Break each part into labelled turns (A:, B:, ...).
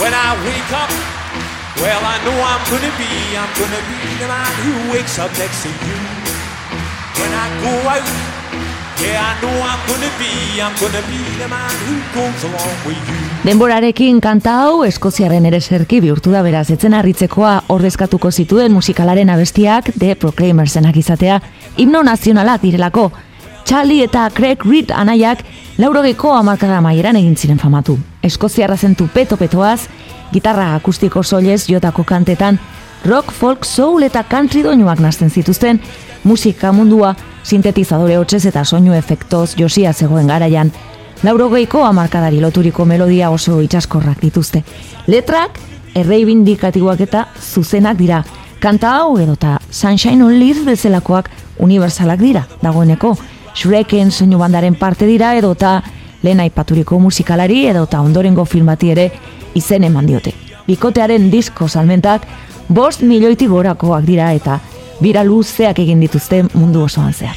A: When I wake up, well, I know I'm gonna be, I'm gonna be the man who wakes up next to you. When I go out, yeah, I know I'm gonna be, I'm gonna be the man who goes along with you.
B: Denborarekin kanta hau Eskoziaren ere serki bihurtu da beraz etzen harritzekoa ordezkatuko zituen musikalaren abestiak The Proclaimersenak izatea himno nazionalak direlako. Charlie eta Craig Reed anaiak laurogeko amarkada maieran egin ziren famatu. Eskoziarra zentu peto-petoaz, gitarra akustiko soilez jotako kantetan, rock, folk, soul eta country doinuak nazten zituzten, musika mundua, sintetizadore hotzez eta soinu efektoz josia zegoen garaian, laurogeiko amarkadari loturiko melodia oso itxaskorrak dituzte. Letrak, erreibindikatiboak eta zuzenak dira. Kanta hau edota Sunshine on Leaf bezalakoak universalak dira, dagoeneko. Shreken soinu bandaren parte dira edota lehen aipaturiko musikalari edota ondorengo filmati ere izen eman diote. Bikotearen disko salmentak bost milioiti gorakoak dira eta bira luzeak egin dituzte mundu osoan zehar.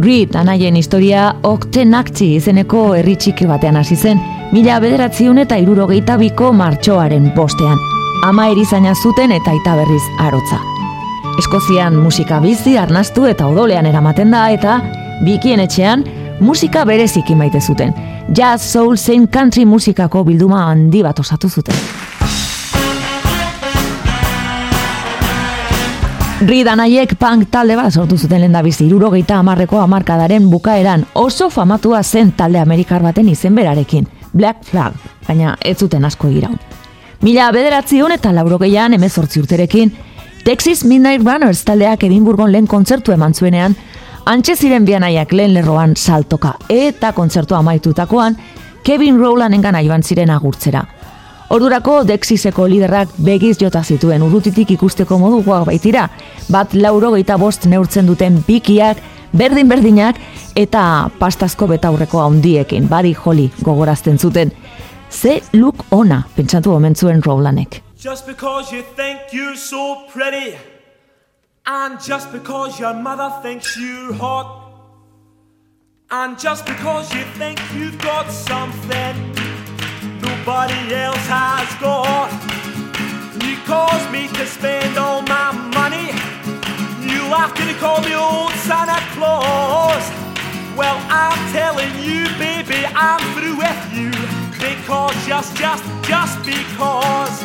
B: Reed anaien historia Oktenakti izeneko herri txiki batean hasi zen, mila bederatziun eta irurogeita biko martxoaren bostean. Ama erizaina zuten eta aita berriz arotza. Eskozian musika bizi, arnastu eta odolean eramaten da eta bikien etxean musika bereziki maite zuten. Jazz, soul, zein country musikako bilduma handi bat osatu zuten. Reed anaiek punk talde bat sortu zuten lehen bizi irurogeita amarreko amarkadaren bukaeran oso famatua zen talde amerikar baten izen berarekin, Black Flag, baina ez zuten asko iraun. Mila bederatzion eta laurogeian emezortzi urterekin, Texas Midnight Runners taldeak Edinburgon lehen kontzertu eman zuenean, antxe ziren bianaiak lehen lerroan saltoka eta kontzertu amaitutakoan, Kevin Rowlandengan joan ziren agurtzera. Ordurako Dexiseko liderrak begiz jota zituen urrutitik ikusteko modukoak baitira, bat laurogeita bost neurtzen duten bikiak, berdin-berdinak eta pastazko betaurreko handiekin, bari joli gogorazten zuten. Ze look ona, pentsatu omen zuen Rowlandek.
A: Just because you think you're so pretty, and just because your mother thinks you're hot, and just because you think you've got something nobody else has got. You caused me to spend all my money. You laughed and you called me old Santa Claus. Well, I'm telling you, baby, I'm through with you. Because, just, just, just because.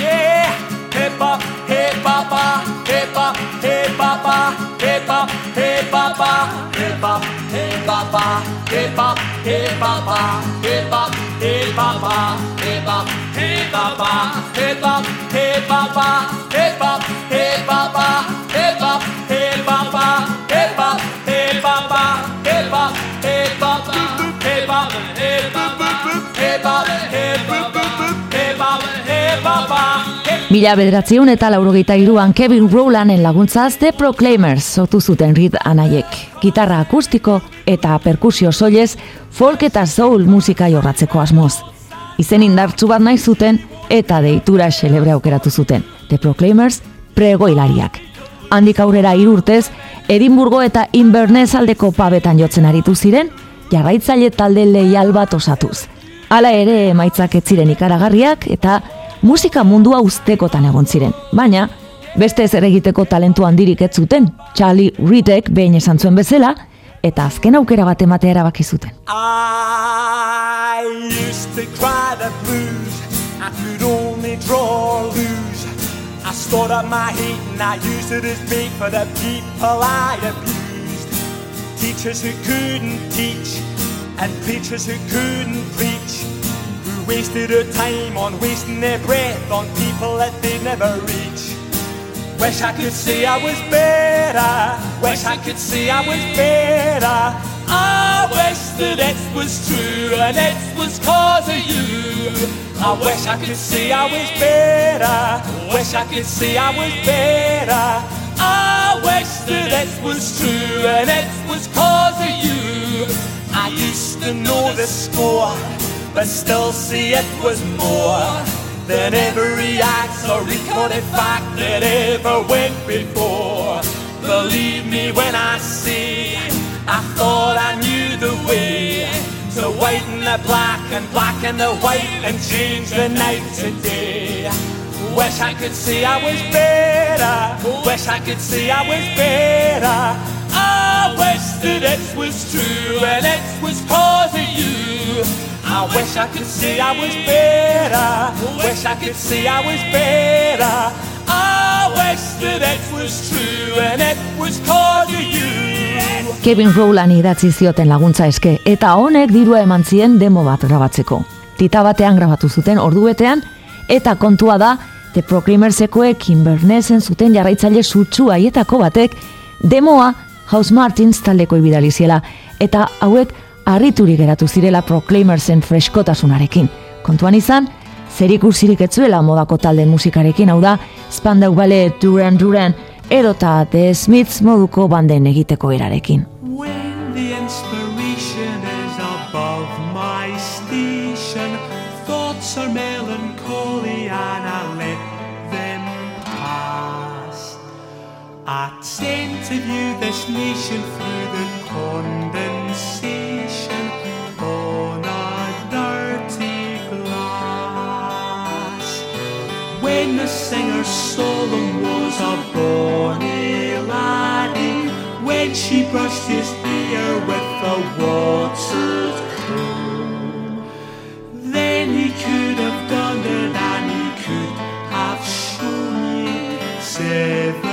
A: Yeah. Hey, pop, hey, papa, hey, ah. pop, hey, papa, hey, ah. pop, hey, papa, hey, ah. pop, hey, papa, hey, pop, hey, papa, hey, pop. Hip hop, hip hop, hip hop, hip hop, hip hop, hip hop, hip hop, hip hop, hip hop,
B: Mila bederatziun eta laurogeita iruan Kevin Rowlanden laguntzaz The Proclaimers sortu zuten Reed anaiek. Gitarra akustiko eta perkusio soilez folk eta soul musika jorratzeko asmoz. Izen indartzu bat nahi zuten eta deitura xelebre aukeratu zuten. The Proclaimers pregoilariak. Handik aurrera hiru urtez, Edinburgo eta Inverness aldeko pabetan jotzen aritu ziren, jarraitzaile talde leial bat osatuz. Hala ere emaitzak ez ziren ikaragarriak eta musika mundua ustekotan egon ziren. Baina, beste zer egiteko talentu handirik ez zuten, Charlie Reedek behin esan zuen bezala, eta azken aukera bat ematea erabaki zuten.
A: I used to cry the blues. I could only draw lose. I stored up my hate and I used it as bait for the people I abused. Teachers who couldn't teach and preachers who couldn't preach. Who wasted their time on wasting their breath on people that they'd never reach. Wish I could say I was better. Wish I could say I was better. I wish that it was true and it was cause of you. I wish I could see I was better. Wish I could see I was better. I wish that it was true and it was cause of you. I used to know the score, but still see it was more than every act or recorded fact that ever went before. Believe me when I say I thought I knew the way to whiten the black and black and the white and change the night to day. Wish I could see I was better. Wish I could see I was better. I wish that it was true and it was cause of you. I wish I could see I was better. Wish I could see I was better. I wish that it was true and it was cause of you.
B: Kevin Rowland idatzi zioten laguntza eske, eta honek dirua eman zien demo bat grabatzeko. Tita batean grabatu zuten orduetean, eta kontua da, The Proclaimersekoek Invernezen zuten jarraitzaile sutsu haietako batek, demoa House Martins taldeko ibidaliziela, eta hauek harriturik geratu zirela Proclaimersen freskotasunarekin. Kontuan izan, zer ikusirik etzuela modako talde musikarekin, hau da, Spandau Ballet, Duran Duran, edota The Smiths moduko banden egiteko erarekin.
A: I let to view this nation through When the singer Solomon was a bonny laddie, when she brushed his hair with the water's comb, then he could have done it and he could have shown you seven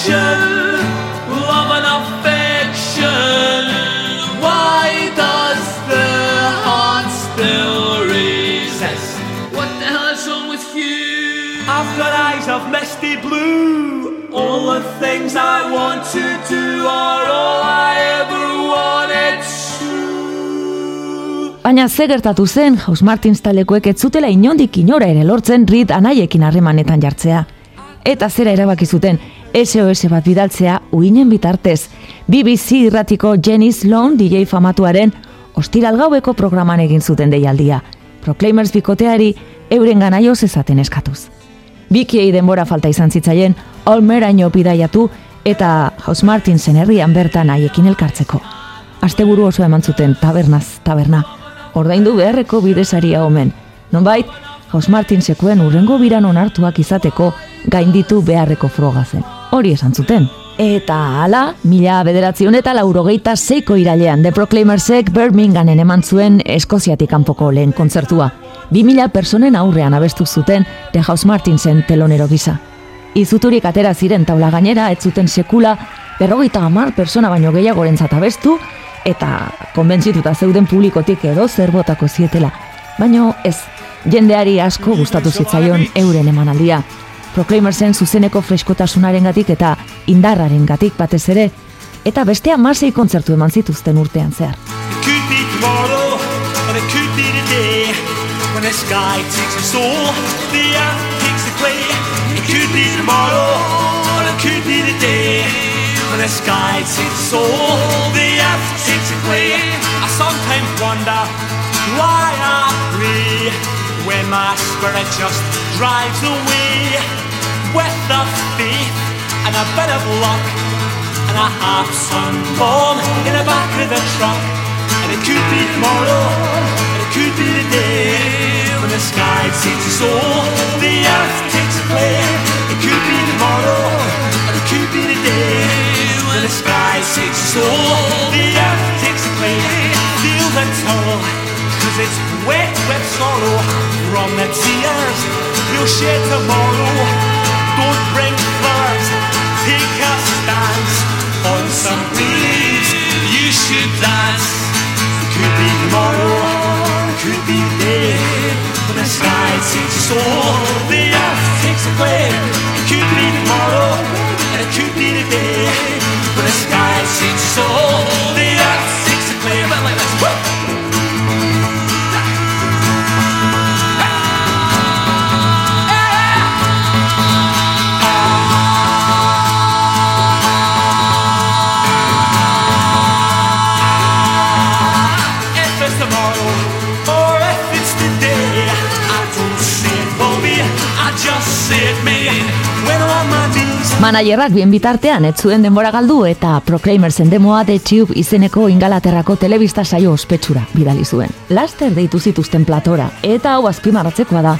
A: affection, love and affection. Why does the heart still resist? What the hell is wrong with you? I've got eyes of misty blue. All the things I want to do are all I ever wanted to.
B: Baina ze gertatu zen, House Martins talekoek ez zutela inondik inora ere lortzen Reed anaiekin harremanetan jartzea. Eta zera erabaki zuten, SOS bat bidaltzea uinen bitartez. BBC irratiko Jenny Sloan DJ famatuaren ostiral gaueko programan egin zuten deialdia. Proclaimers bikoteari euren ganaioz ezaten eskatuz. Bikiei denbora falta izan zitzaien, olmeraino bidaiatu eta House Martinsen herrian bertan haiekin elkartzeko. Asteburu oso eman zuten tabernaz, taberna. Ordaindu beharreko bidesaria omen. Nonbait, House Martin sekuen urrengo biran onartuak izateko gainditu beharreko froga zen. Hori esan zuten. Eta hala, mila bederatzion eta laurogeita zeiko irailean The Proclaimersek Birminghamen eman zuen Eskoziatik kanpoko lehen kontzertua. Bi mila personen aurrean abestu zuten The House Martinsen telonero gisa. Izuturik atera ziren taula gainera, ez zuten sekula, berrogeita hamar persona baino gehiagorentzat abestu, eta konbentzituta zeuden publikotik edo zer botako zietela. Baino ez, jendeari asko gustatu zitzaion euren emanaldia. Proclaimersen zuzeneko freskotasunaren gatik eta indarraren gatik batez ere, eta beste amasei kontzertu eman zituzten urtean zehar.
A: I sometimes wonder why I pray when my spirit just drives away with the faith and a bit of luck and a half sun bomb in the back of the truck. And it could be tomorrow, and it could be the day when the sky takes a soul, the earth takes a play. It could be tomorrow, and it could be the day when the sky takes a soul, the earth takes a play. Feel the tunnel, cause it's wet, wet sorrow from the tears you shed tomorrow. Don't bring flowers, take a stance on some leaves. You should dance. Could be tomorrow, could be day. When the sky takes a soul, the earth takes a play. Could be tomorrow, and it could be today. When the sky takes a soul.
B: Managerrak bien bitartean ez zuen denbora galdu eta Proclaimersen demoa The Tube izeneko ingalaterrako telebista saio ospetsura bidali zuen. Laster deitu zituzten platora eta hau azpimarratzekoa da.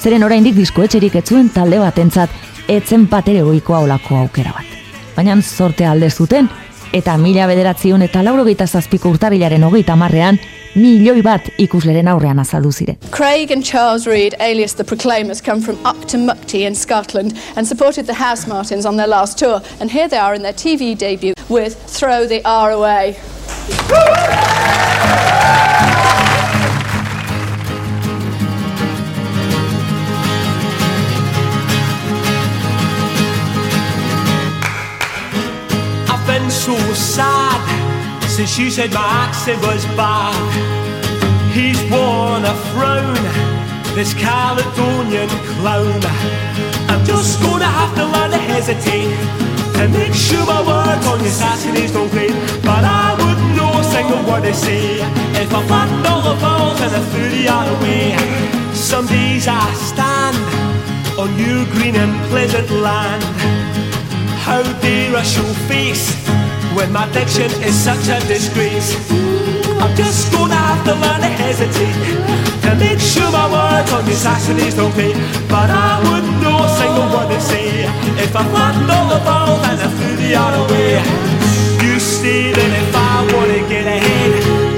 B: Zeren oraindik diskoetxerik ez zuen talde batentzat etzen patere goikoa olako aukera bat. Baina sorte alde zuten eta mila bederatzion eta laurogeita zazpiko urtarilaren hogeita marrean milioi bat ikusleren aurrean azaldu ziren.
C: Craig and Charles Reed, alias the Proclaimers, come from Upton Mukti in Scotland and supported the House Martins on their last tour. And here they are in their TV debut with Throw the R Away.
A: Since she said my accent was bad. He's worn a frown, this Caledonian clown. I'm just gonna have to learn to hesitate and make sure my words on your Saturdays don't play. But I wouldn't know a single word they say if I flattened all the balls and I threw the other way. Some days I stand on your green and pleasant land. How dare I show face? When my diction is such a disgrace. I'm just gonna have to learn to hesitate to make sure my words on these Saxonies don't pay. But I wouldn't know a single word to say if I flattened all the balls and I threw the other way. You see that if I wanna get ahead,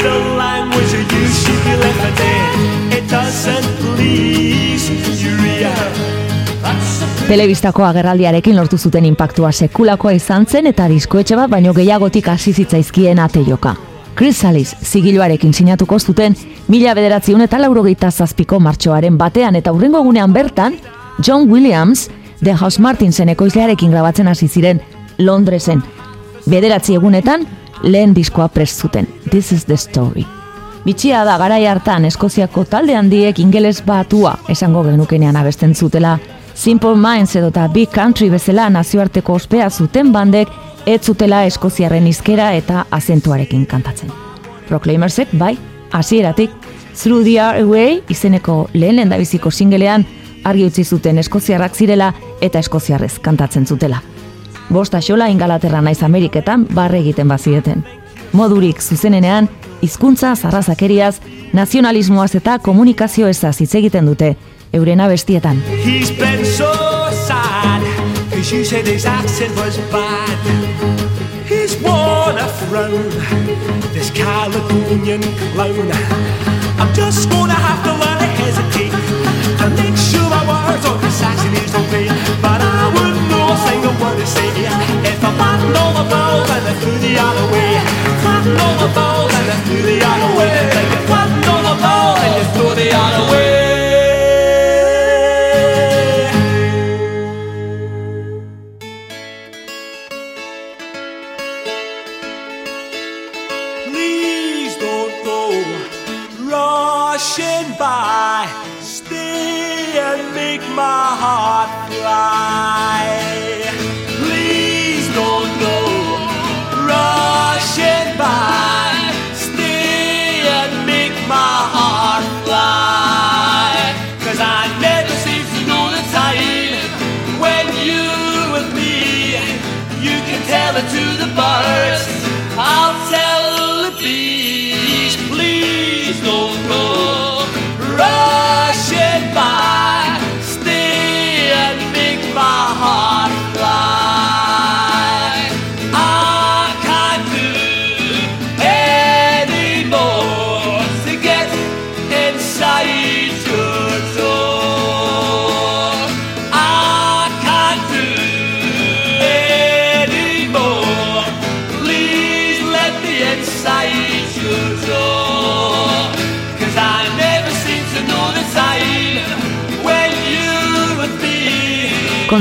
A: the language you use should be left for dead. It doesn't please you,
B: Telebistako agerraldiarekin lortu zuten inpaktua sekulakoa izan zen eta diskoetxe bat baino gehiagotik hasi zitzaizkien ate joka. Chris Salis zigiluarekin sinatuko zuten mila bederatziun eta laurogeita zazpiko martxoaren batean eta hurrengo gunean bertan John Williams The House Martinsen ekoizlearekin grabatzen hasi ziren Londresen. Bederatzi egunetan lehen diskoa prest zuten. This is the story. Bitxia da garai hartan Eskoziako talde handiek ingeles batua esango genukenean abesten zutela Simple Minds edo eta Big Country bezala nazioarteko ospea zuten bandek ez zutela eskoziarren izkera eta azentuarekin kantatzen. Proclaimersek, bai, hasieratik Through the Away izeneko lehen lendabiziko singelean argi utzi zuten eskoziarrak zirela eta eskoziarrez kantatzen zutela. Bosta xola ingalaterra naiz Ameriketan barre egiten bazieten. Modurik zuzenenean, hizkuntza zarrazakeriaz, nazionalismoaz eta komunikazio ezaz hitz egiten dute, euren abestietan.
A: He's been so sad Cause you said his accent was bad. He's worn a frown This Caledonian clown. I'm just gonna have to learn to hesitate And make sure my words on the Saxony's okay But I wouldn't know a single word to say If I flattened all the balls and I threw the other way. Flattened all the balls and I threw the other way. Like you flattened all the balls and you threw the heart fly.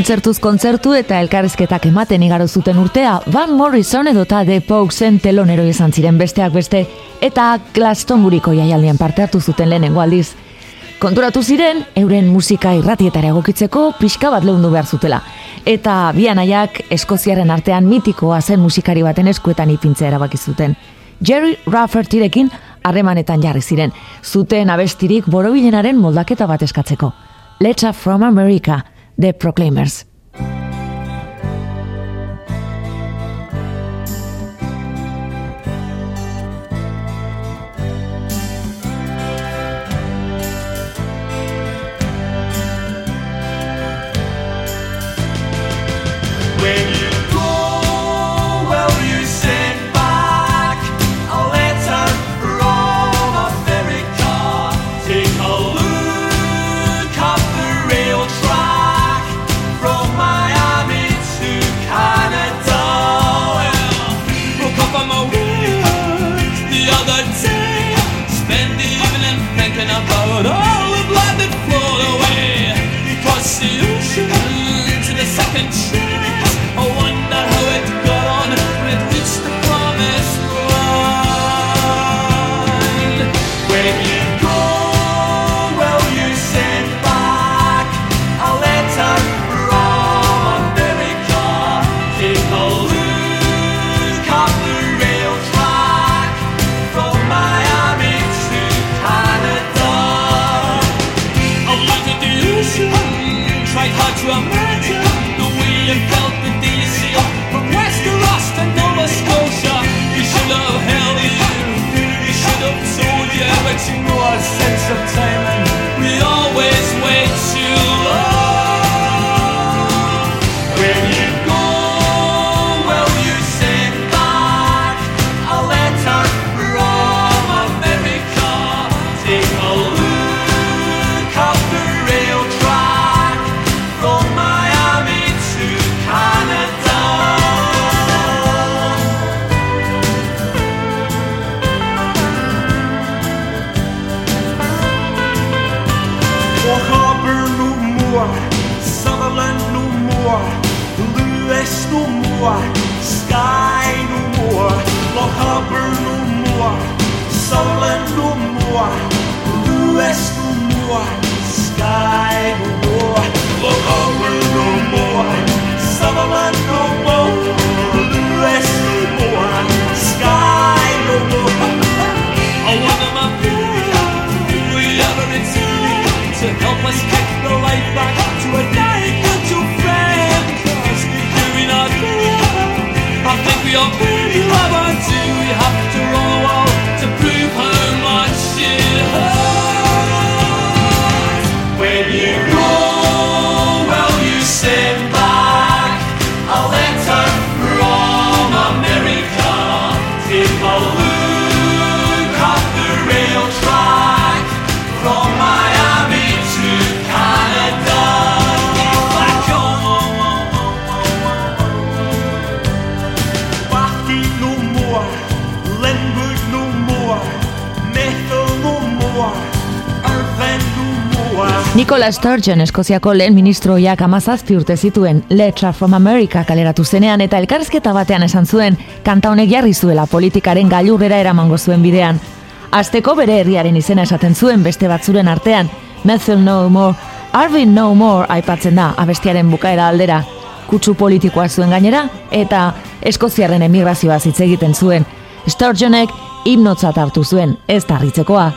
A: Kontzertuz kontzertu eta elkarrizketak ematen igaro zuten urtea, Van Morrison edota The Pokesen telonero izan ziren besteak beste, eta Glastonburiko jaialdian parte hartu zuten lehenengo aldiz. Konturatu ziren, euren musika irratietara egokitzeko pixka bat lehundu behar zutela. Eta bianaiak Eskoziaren artean mitikoa zen musikari baten eskuetan ipintzea erabaki zuten. Jerry Raffertirekin harremanetan jarri ziren, zuten abestirik borobilenaren moldaketa bat eskatzeko. Letter from America, The Proclaimers. I think we all pretty love on Nicola Sturgeon Eskoziako lehen ministroiak amazazpi urte zituen Letter from America kaleratu zenean eta elkarrizketa batean esan zuen kanta honek jarri zuela politikaren gailurrera eramango zuen bidean. Azteko bere herriaren izena esaten zuen beste batzuren artean, Methyl No More, Arvin No More aipatzen da abestiaren bukaera aldera. Kutsu politikoa zuen gainera eta Eskoziarren emigrazioa hitz egiten zuen. Sturgeonek hipnotzat hartu zuen, ez tarritzekoa.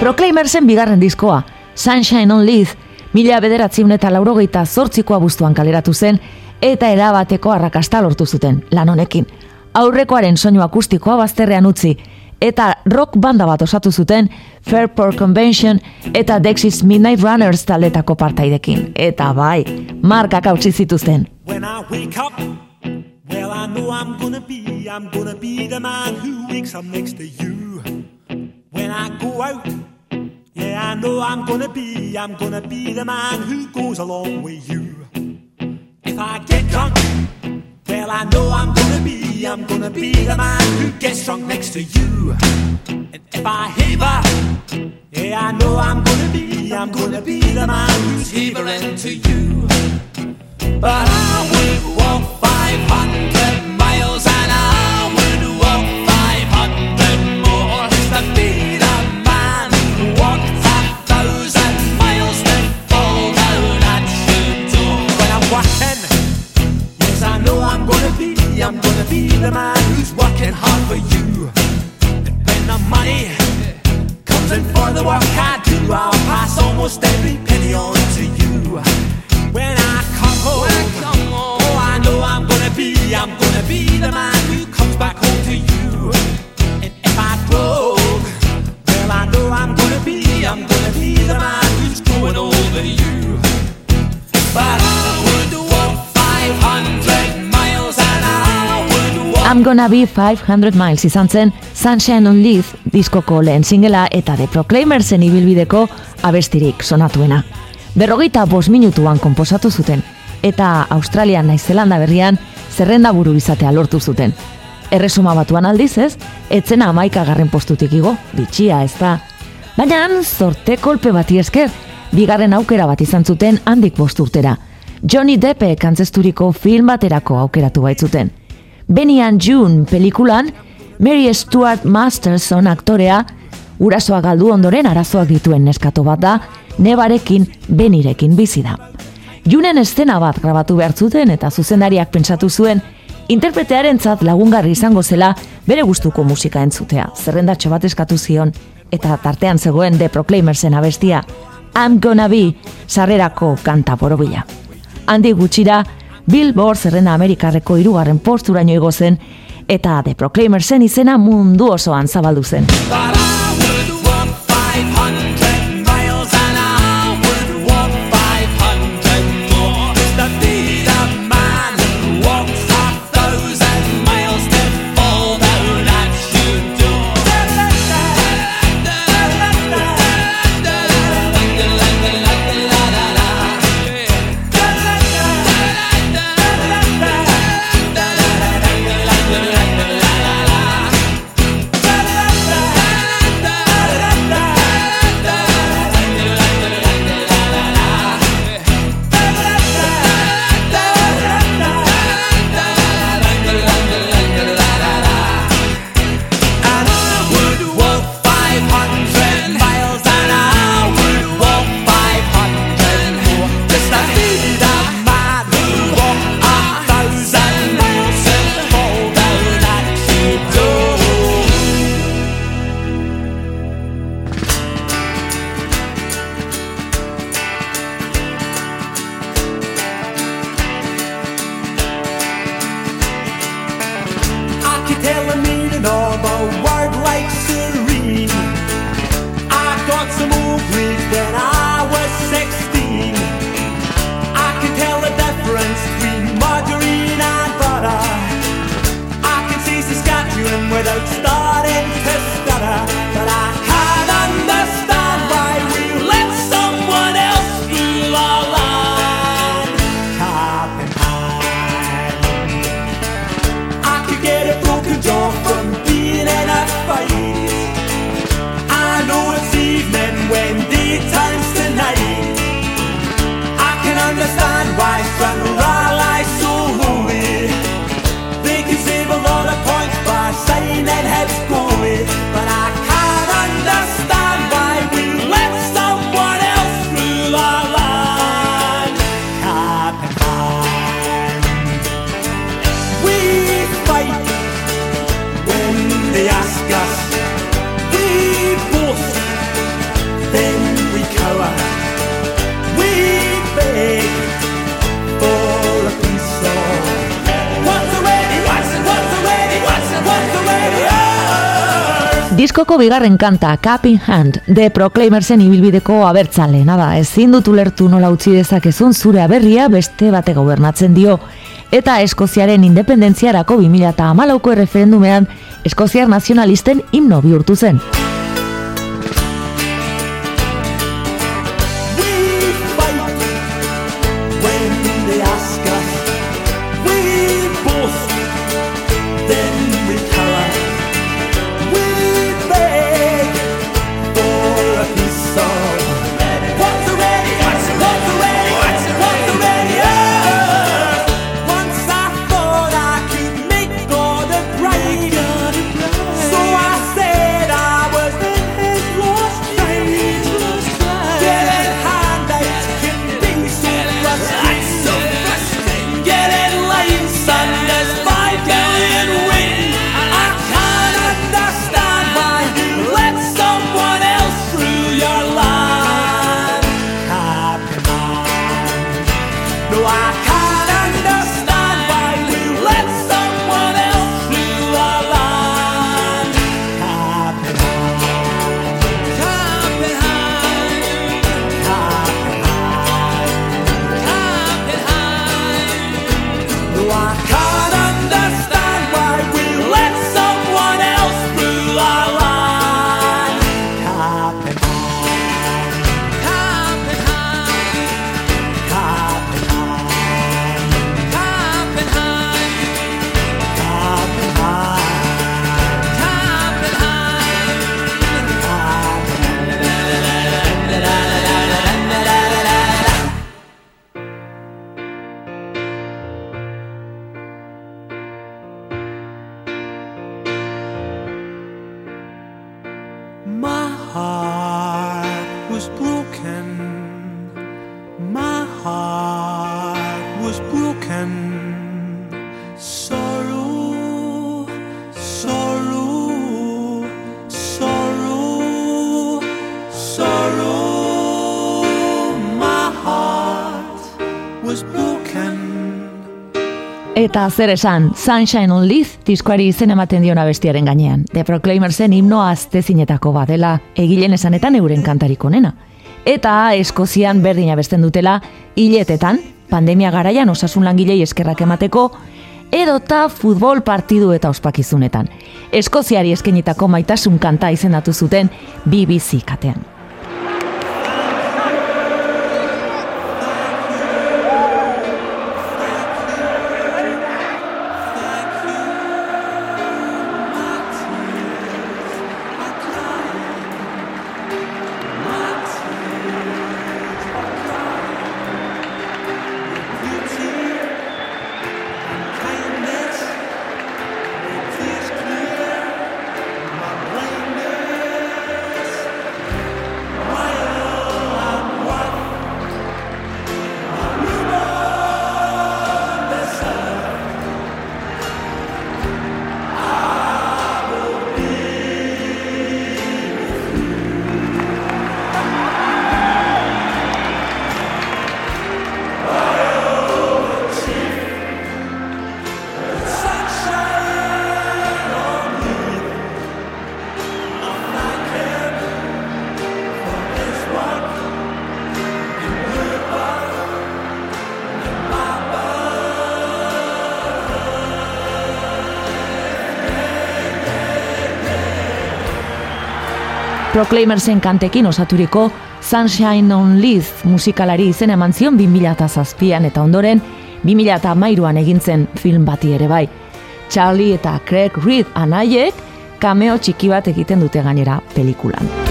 A: Proclaimersen bigarren diskoa, Sunshine on Leith, mila bederatziun eta laurogeita zortzikoa buztuan kaleratu zen, eta erabateko arrakasta lortu zuten, lan honekin. Aurrekoaren soinu akustikoa bazterrean utzi, eta rock banda bat osatu zuten Fairport Convention eta Dexys Midnight Runners taldetako partaidekin. Eta bai, markak hautsi zituzten. When I wake up, well I know I'm gonna be, I'm gonna be the man who wakes up next to you. When I go out, yeah, I know I'm gonna be, I'm gonna be the man who goes along with you. If I get drunk, well, I know I'm gonna be, I'm gonna be the man who gets drunk next to you. And if I heaver, yeah, I know I'm gonna be, I'm gonna be the man who's heavering to you. But I would walk 500 for you. And when the money comes in for the work I do, I'll pass almost every penny on to you. When I come home, oh, I know I'm gonna be, I'm gonna be the man who comes back home to you. And if I broke, well, I know I'm gonna be, I'm gonna be the man
B: I'm Gonna Be 500 Miles izan zen Sunshine on Leaf diskoko lehen singela eta The Proclaimersen ibilbideko abestirik sonatuena. Berrogeita bos minutuan konposatu zuten, eta Australian naiz Zelanda berrian zerrenda buru izatea lortu zuten. Erresuma batuan aldiz ez, etzena amaika garren postutik igo, bitxia ez da. Baina zorte kolpe bati esker, bigarren aukera bat izan zuten handik bost urtera. Johnny Deppek antzesturiko film baterako aukeratu baitzuten. Benian June pelikulan, Mary Stuart Masterson aktorea, urasoa galdu ondoren arazoak dituen neskato bat da, nebarekin, benirekin bizi da. Junen estena bat grabatu behar zuten eta zuzendariak pentsatu zuen, interpretearentzat lagungarri izango zela bere gustuko musika entzutea. Zerrendatxo bat eskatu zion, eta tartean zegoen The Proclaimersen abestia, I'm Gonna Be, sarrerako kanta borobila. Handi gutxira, Billboard zerrenda Amerikarreko hirugarren posturaino igo zen, eta The Proclaimersen izena mundu osoan zabaldu zen. Diskoko bigarren kanta, Cup in Hand, The Proclaimersen ibilbideko abertzalena da. Ezin dut ulertu nola utzi dezakezun zure aberria beste bate gobernatzen dio. Eta Eskoziaren independentziarako 2008ko erreferendumean Eskoziar nazionalisten himno bihurtu zen. Zer esan, Sunshine on Leaf diskoari izen ematen diona bestiaren gainean. The Proclaimersen himnoa aztezinetako badela, egilen esanetan euren kantarik onena. Eta Eskozian berdina besten dutela, hiletetan, pandemia garaian osasun langilei eskerrak emateko, edota futbol partidu eta ospakizunetan. Eskoziari eskenitako maitasun kanta izendatu zuten BBC katean. Proclaimersen kantekin osaturiko Sunshine on Leaf musikalari izen eman zion 2007an eta ondoren 2008an egintzen film bati ere bai. Charlie eta Craig Reed anaiek kameo txiki bat egiten dute gainera pelikulan.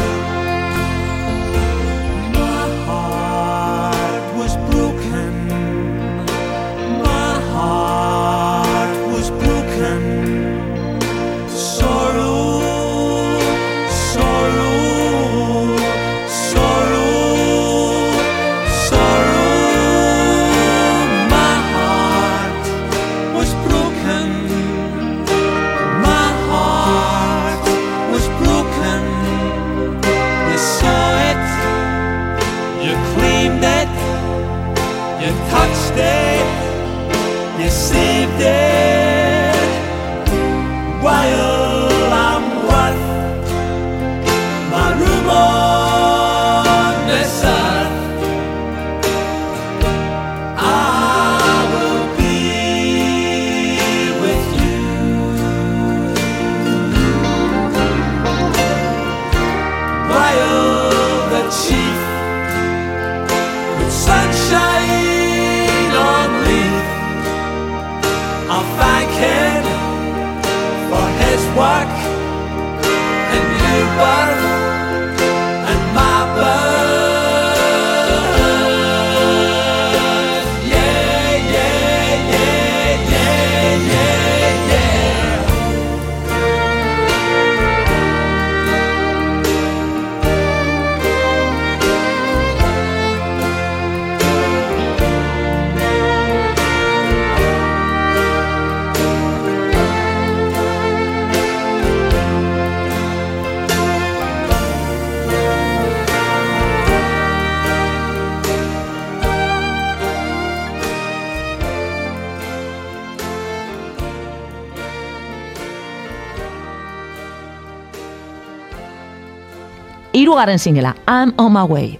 B: Hirugarren singela, I'm on my way.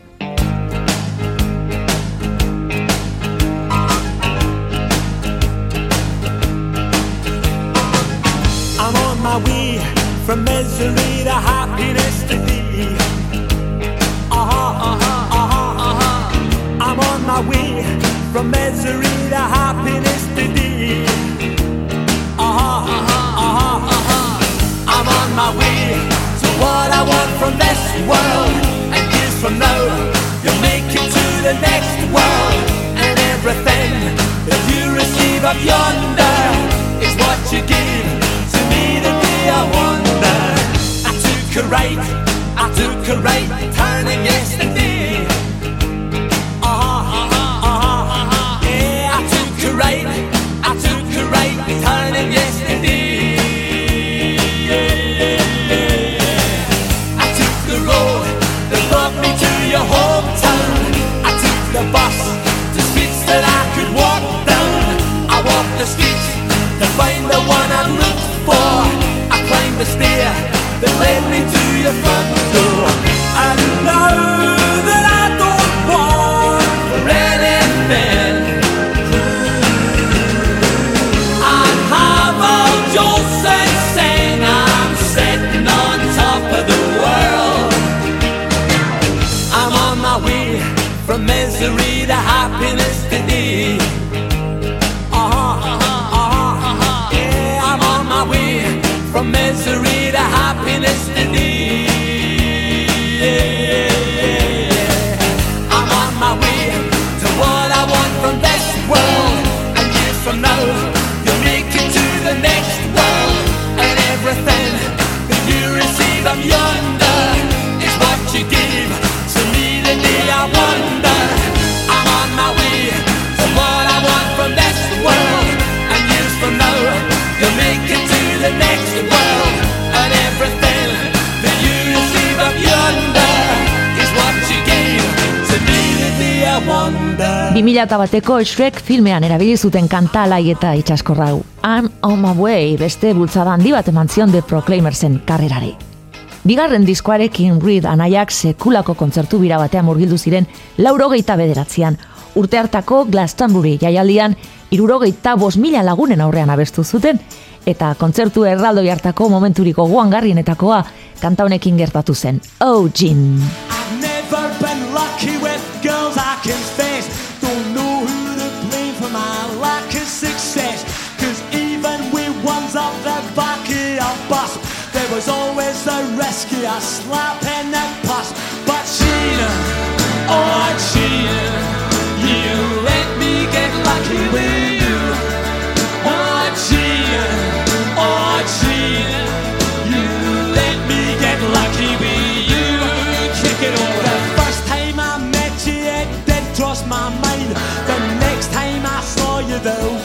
A: I'm on my way from misery to happiness to thee. Uh-huh, uh-huh, uh-huh, uh-huh. I'm on my way from misery to happiness to thee. Uh-huh, uh-huh, uh-huh, uh-huh. I'm on my way to what I want from this world. And years from now, you'll make it to the next world. And everything that you receive up yonder is what you give to me the day I wonder. I took a right, I took a right turning yesterday. No.
B: 2000 bateko Shrek filmean erabili zuten kantalai eta itxaskorrau. I'm on my way beste bultzada handi bat eman zion The Proclaimersen karrerari. Bigarren diskoarekin Reed anaiak sekulako kontzertu bira batean murgildu ziren laurogeita bederatzean. Urte hartako Glastonbury jaialdian irurogeita bos mila lagunen aurrean abestu zuten, eta kontzertu erraldoi hartako momenturiko guangarrienetakoa kanta honekin gertatu zen. Oh, Jean!
A: Was always the risk of a slap in the pus. But Gina, oh Gina, you let me get lucky with you. Oh Gina, oh Gina, you let me get lucky with you. Check it over. The first time I met you, it did cross my mind. The next time I saw you, there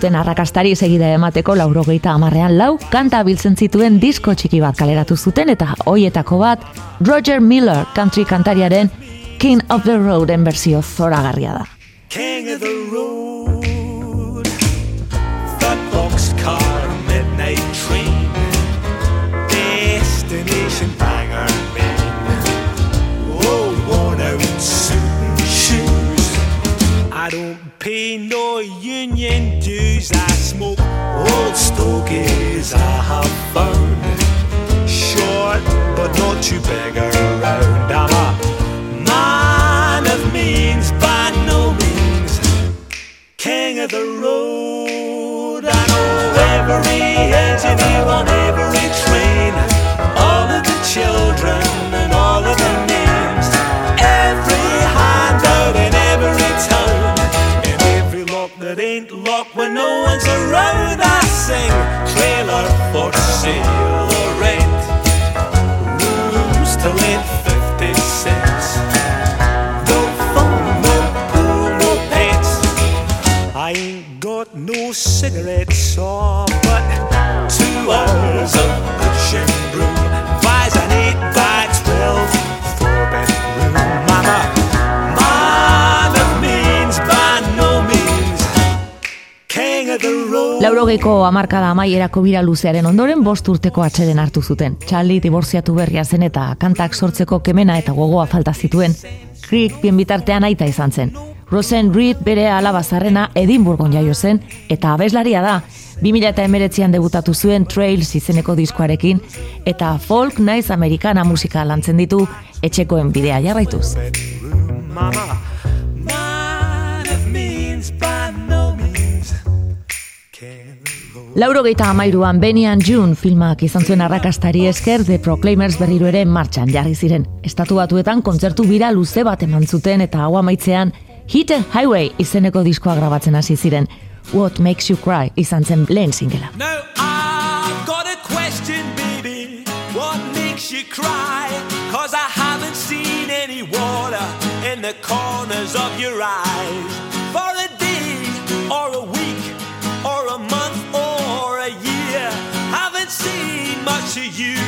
B: Zuten arrakastari segida emateko laurogeita amarrean lau, kanta biltzen zituen disko txiki bat kaleratu zuten eta hoietako bat Roger Miller country kantariaren King of the Roaden berzio zoragarria da.
A: King of the road. Third boxcar, midnight train. Destination Bangor, Maine. Oh, worn out suit and shoes. I don't pay no union dues. I smoke old stogies I have found. Short, but not too big around. I'm a man of means by no means. King of the road. I know every engineer on every train. All of the children road I sing, trailer for sale or rent, rooms to let 50 cents. No phone, no pool, no pets. I ain't got no cigarettes on.
B: Laurogeiko amarkada amaierako bira luzearen ondoren bost urteko atxeden hartu zuten. Charlie diborziatu berria zen eta kantak sortzeko kemena eta gogoa falta zituen. Creek bien bitartean aita izan zen. Rosen Reed bere alaba zarrena Edinburgon jaio zen eta abeslaria da. 2019an debutatu zuen Trails izeneko diskoarekin eta folk naiz amerikana musika lantzen ditu etxekoen bidea jarraituz.
A: mama.
B: Lauro geita amairuan Benian June filmak izan zuen arrakastari esker The Proclaimers berriro ere martxan jarri ziren. Estatu batuetan kontzertu bira luze bat eman zuten eta hau amaitzean Hit and Highway izeneko diskoa grabatzen hasi ziren. What Makes You Cry izan zen lehen singela.
A: Now I've got a question, baby. What makes you cry? Cause I haven't seen any water in the corners of your eyes. Much of you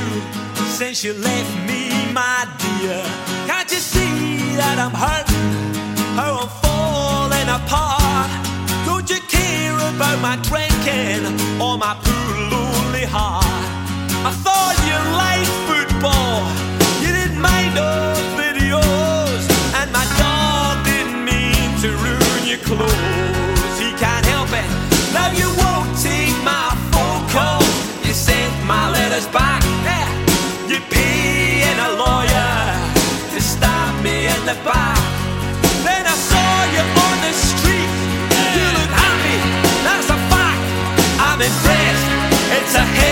A: since you left me, my dear. Can't you see that I'm hurting? How oh, I'm falling apart. Don't you care about my drinking or my poor lonely heart? I thought you liked football. You didn't mind those videos, and my dog didn't mean to ruin your clothes. I'm impressed. It's a hell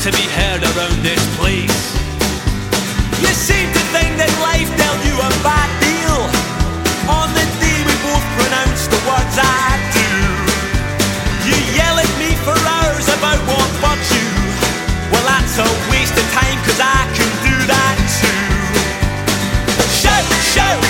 A: to be heard around this place. You seem to think that life dealt you a bad deal. On the day we both pronounced the words I do. You yell at me for hours about what bugs you. Well, that's a waste of time, cause I can do that too. Shout, shout,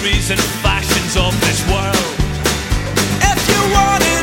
A: theories and fashions of this world. If you want it.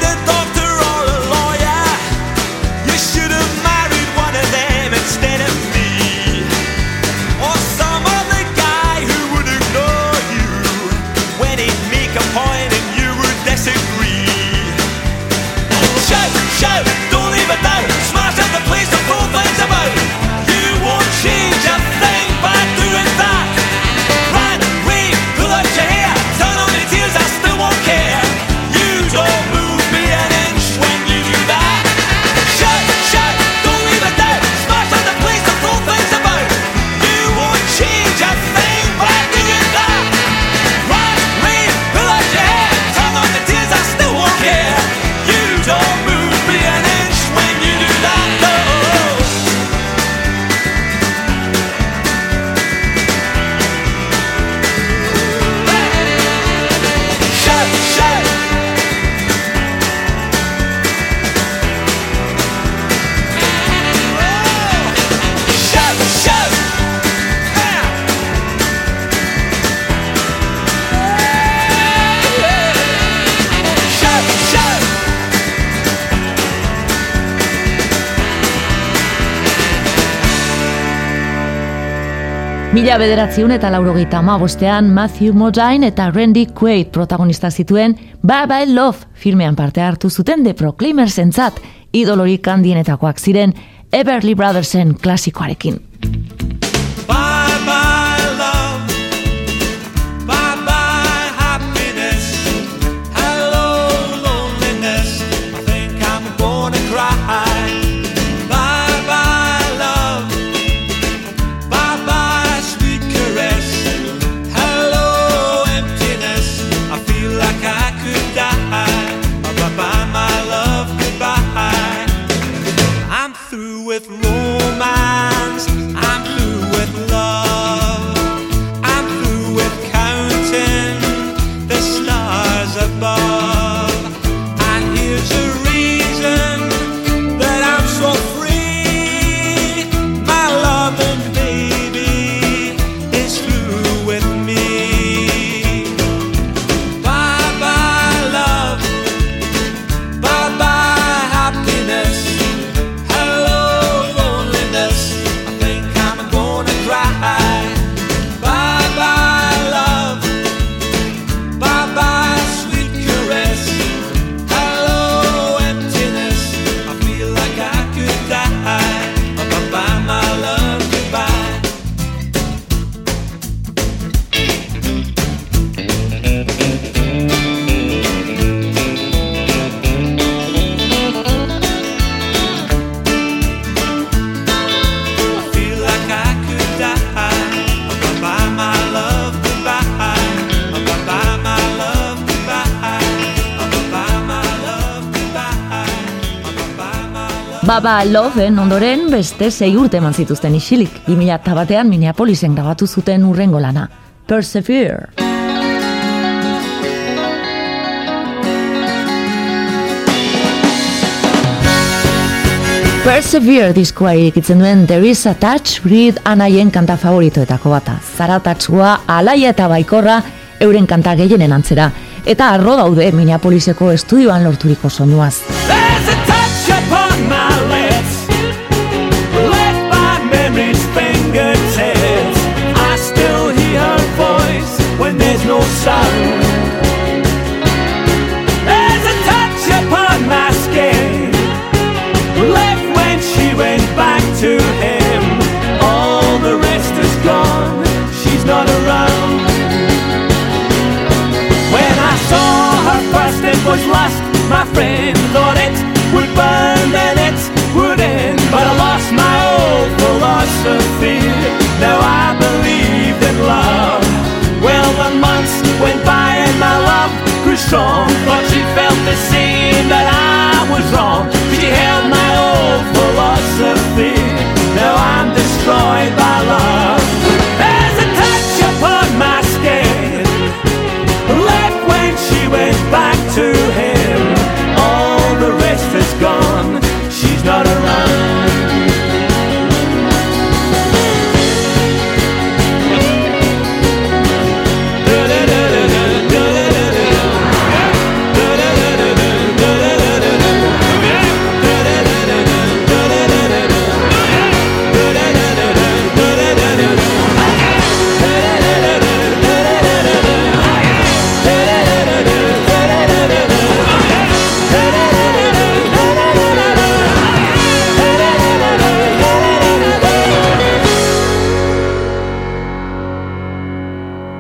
A: Mila bederatziun eta laurogeita amabostean Matthew Modine eta Randy Quaid protagonista zituen Bye Bye Love filmean parte hartu zuten The Proclaimers entzat idolorik handienetakoak ziren Everly Brothersen klasikoarekin. Loven ondoren beste sei urte eman zituzten isilik. 2000 batean Minneapolisen grabatu zuten urrengo lana. Persevere. Persevere diskoa irikitzen duen There is a touch read anaien kanta favoritoetako bata. Zara tatxua, alaia eta baikorra euren kanta gehienen antzera. Eta arro daude Minneapoliseko estudioan lorturiko soinuaz.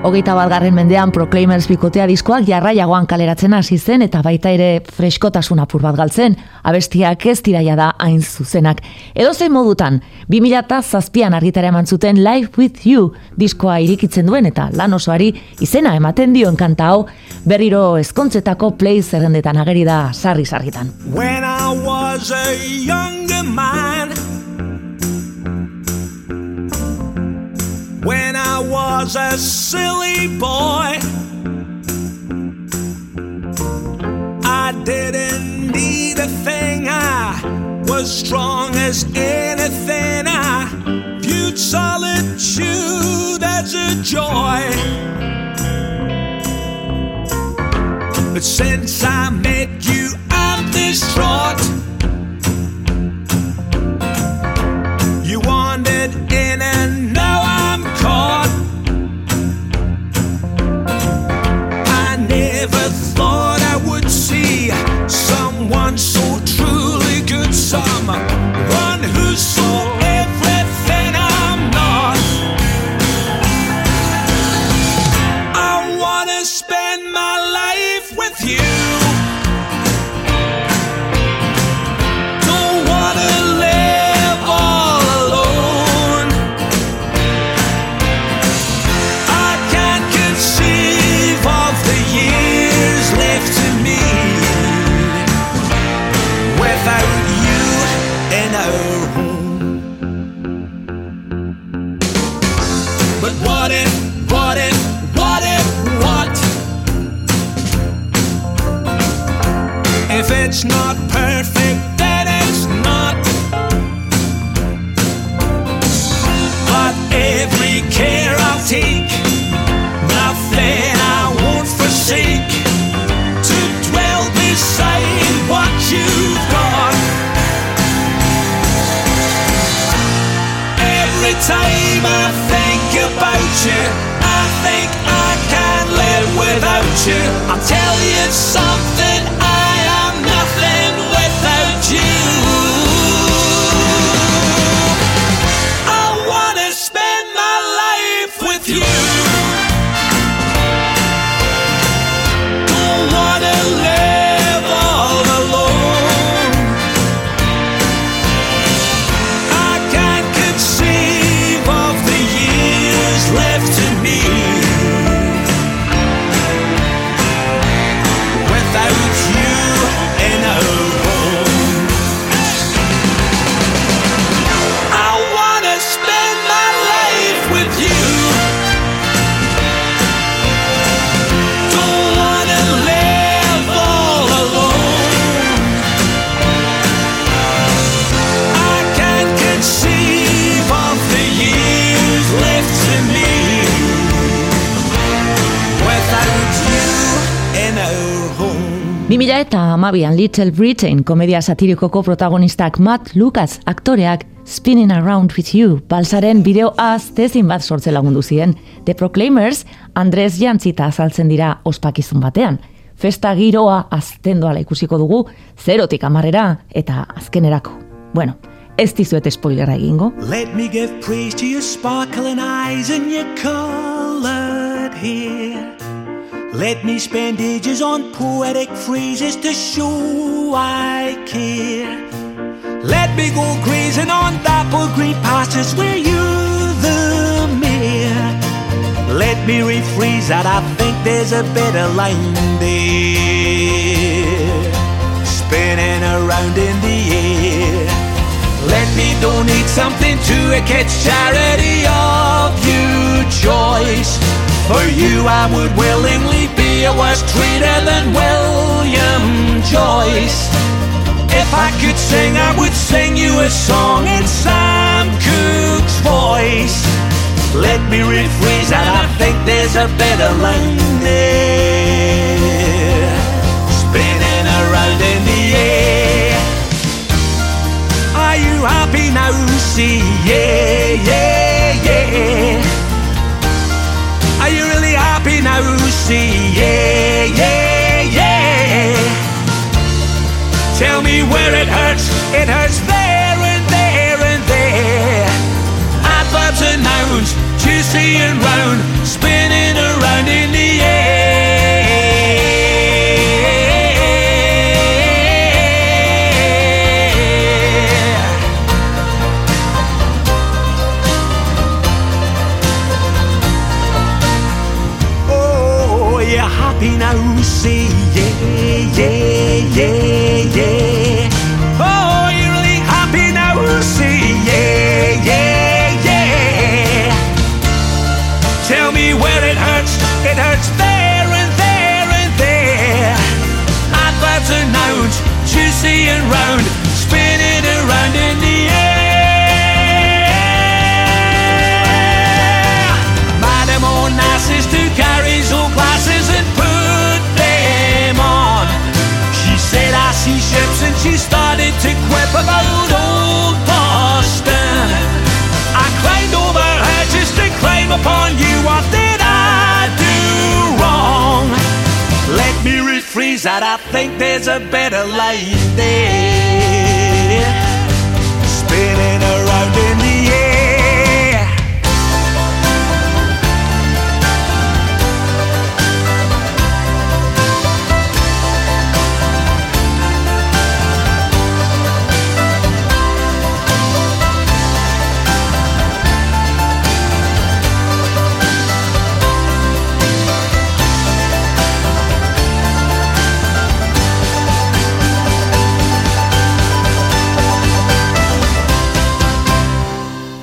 B: Hogeita bat garren mendean Proclaimers bikotea diskoak jarraiagoan kaleratzen hasi zen eta baita ere freskotasun apur bat galtzen, abestiak ez tiraia da hain zuzenak. Edo zein modutan, 2000 zazpian argitara eman zuten Live With You diskoa irikitzen duen eta lan osoari izena ematen dio kanta hau, berriro ezkontzetako play zerrendetan ageri da sarri sarritan.
A: When I was a younger man was a silly boy. I didn't need a thing, I was strong as anything. I viewed solitude as a joy. But since I met you, I'm distraught. You. I'll tell you something,
B: amabian Little Britain komedia satirikoko protagonistak Matt Lucas aktoreak Spinning Around With You balsaren bideo aztezin bat sortze lagundu ziren. The Proclaimers Andres Jantzita azaltzen dira ospakizun batean. Festa giroa azten doala ikusiko dugu, zerotik amarrera eta azkenerako. Bueno, ez dizuet spoilera egingo.
A: Let me give praise to your sparkling eyes and your colored hair. Let me spend ages on poetic phrases to show I care. Let me go grazing on dapple green pastures where you're the mayor. Let me rephrase that, I think there's a better line there. Spinning around in the air. Let me donate something to a kid's charity of your choice. For you, I would willingly be a worse traitor than William Joyce. If I could sing, I would sing you a song in Sam Cooke's voice. Let me rephrase that, I think there's a better line there. Spinning around in the air. Are you happy now? See, yeah, yeah, yeah. See, yeah, yeah, yeah. Tell me where it hurts. It hurts there and there and there. Adverbs and nouns, juicy and round, that. I think there's a better life there.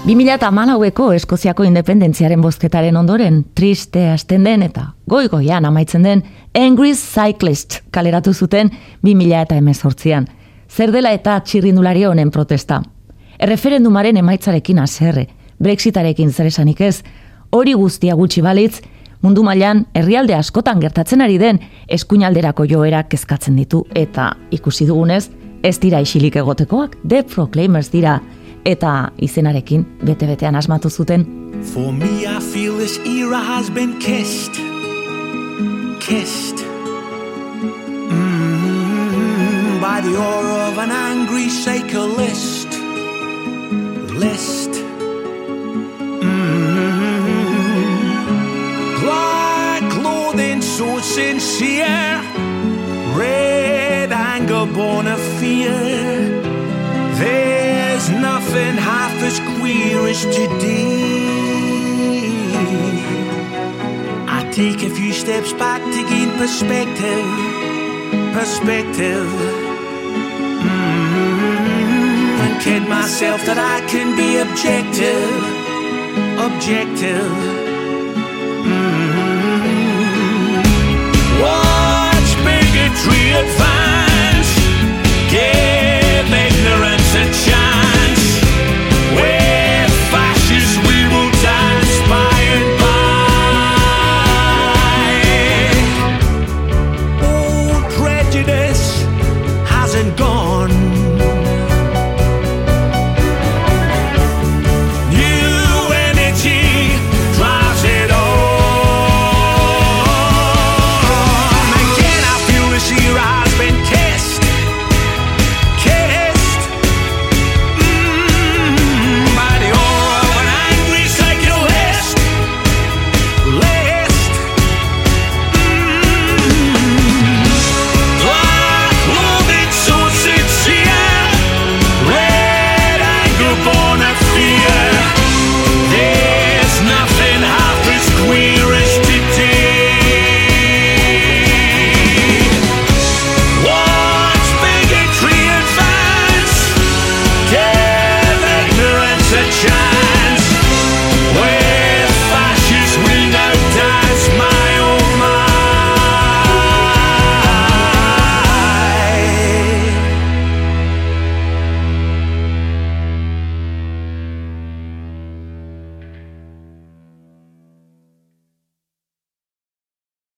B: 2008ko Eskoziako independentziaren bozketaren ondoren, triste hasten den eta goi-goian amaitzen den Angry Cyclist kaleratu zuten 2018an. Zer dela eta txirrindulari honen protesta. Erreferendumaren emaitzarekin aserre, Brexitarekin zer esanik ez, hori guztia gutxi balitz, mundu mailan herrialde askotan gertatzen ari den eskuinalderako joera kezkatzen ditu eta ikusi dugunez, ez dira isilik egotekoak, The Proclaimers dira, eta izenarekin bete-betean asmatu zuten.
A: For me, I feel this era has been kissed. Kissed. Mm, by the aura of an angry cyclist. List. So sincere. Red anger born of fear. There's nothing half as queer as today. I take a few steps back to gain perspective, perspective. Mm-hmm. And kid myself that I can be objective, objective. Mm-hmm. Watch bigotry advance.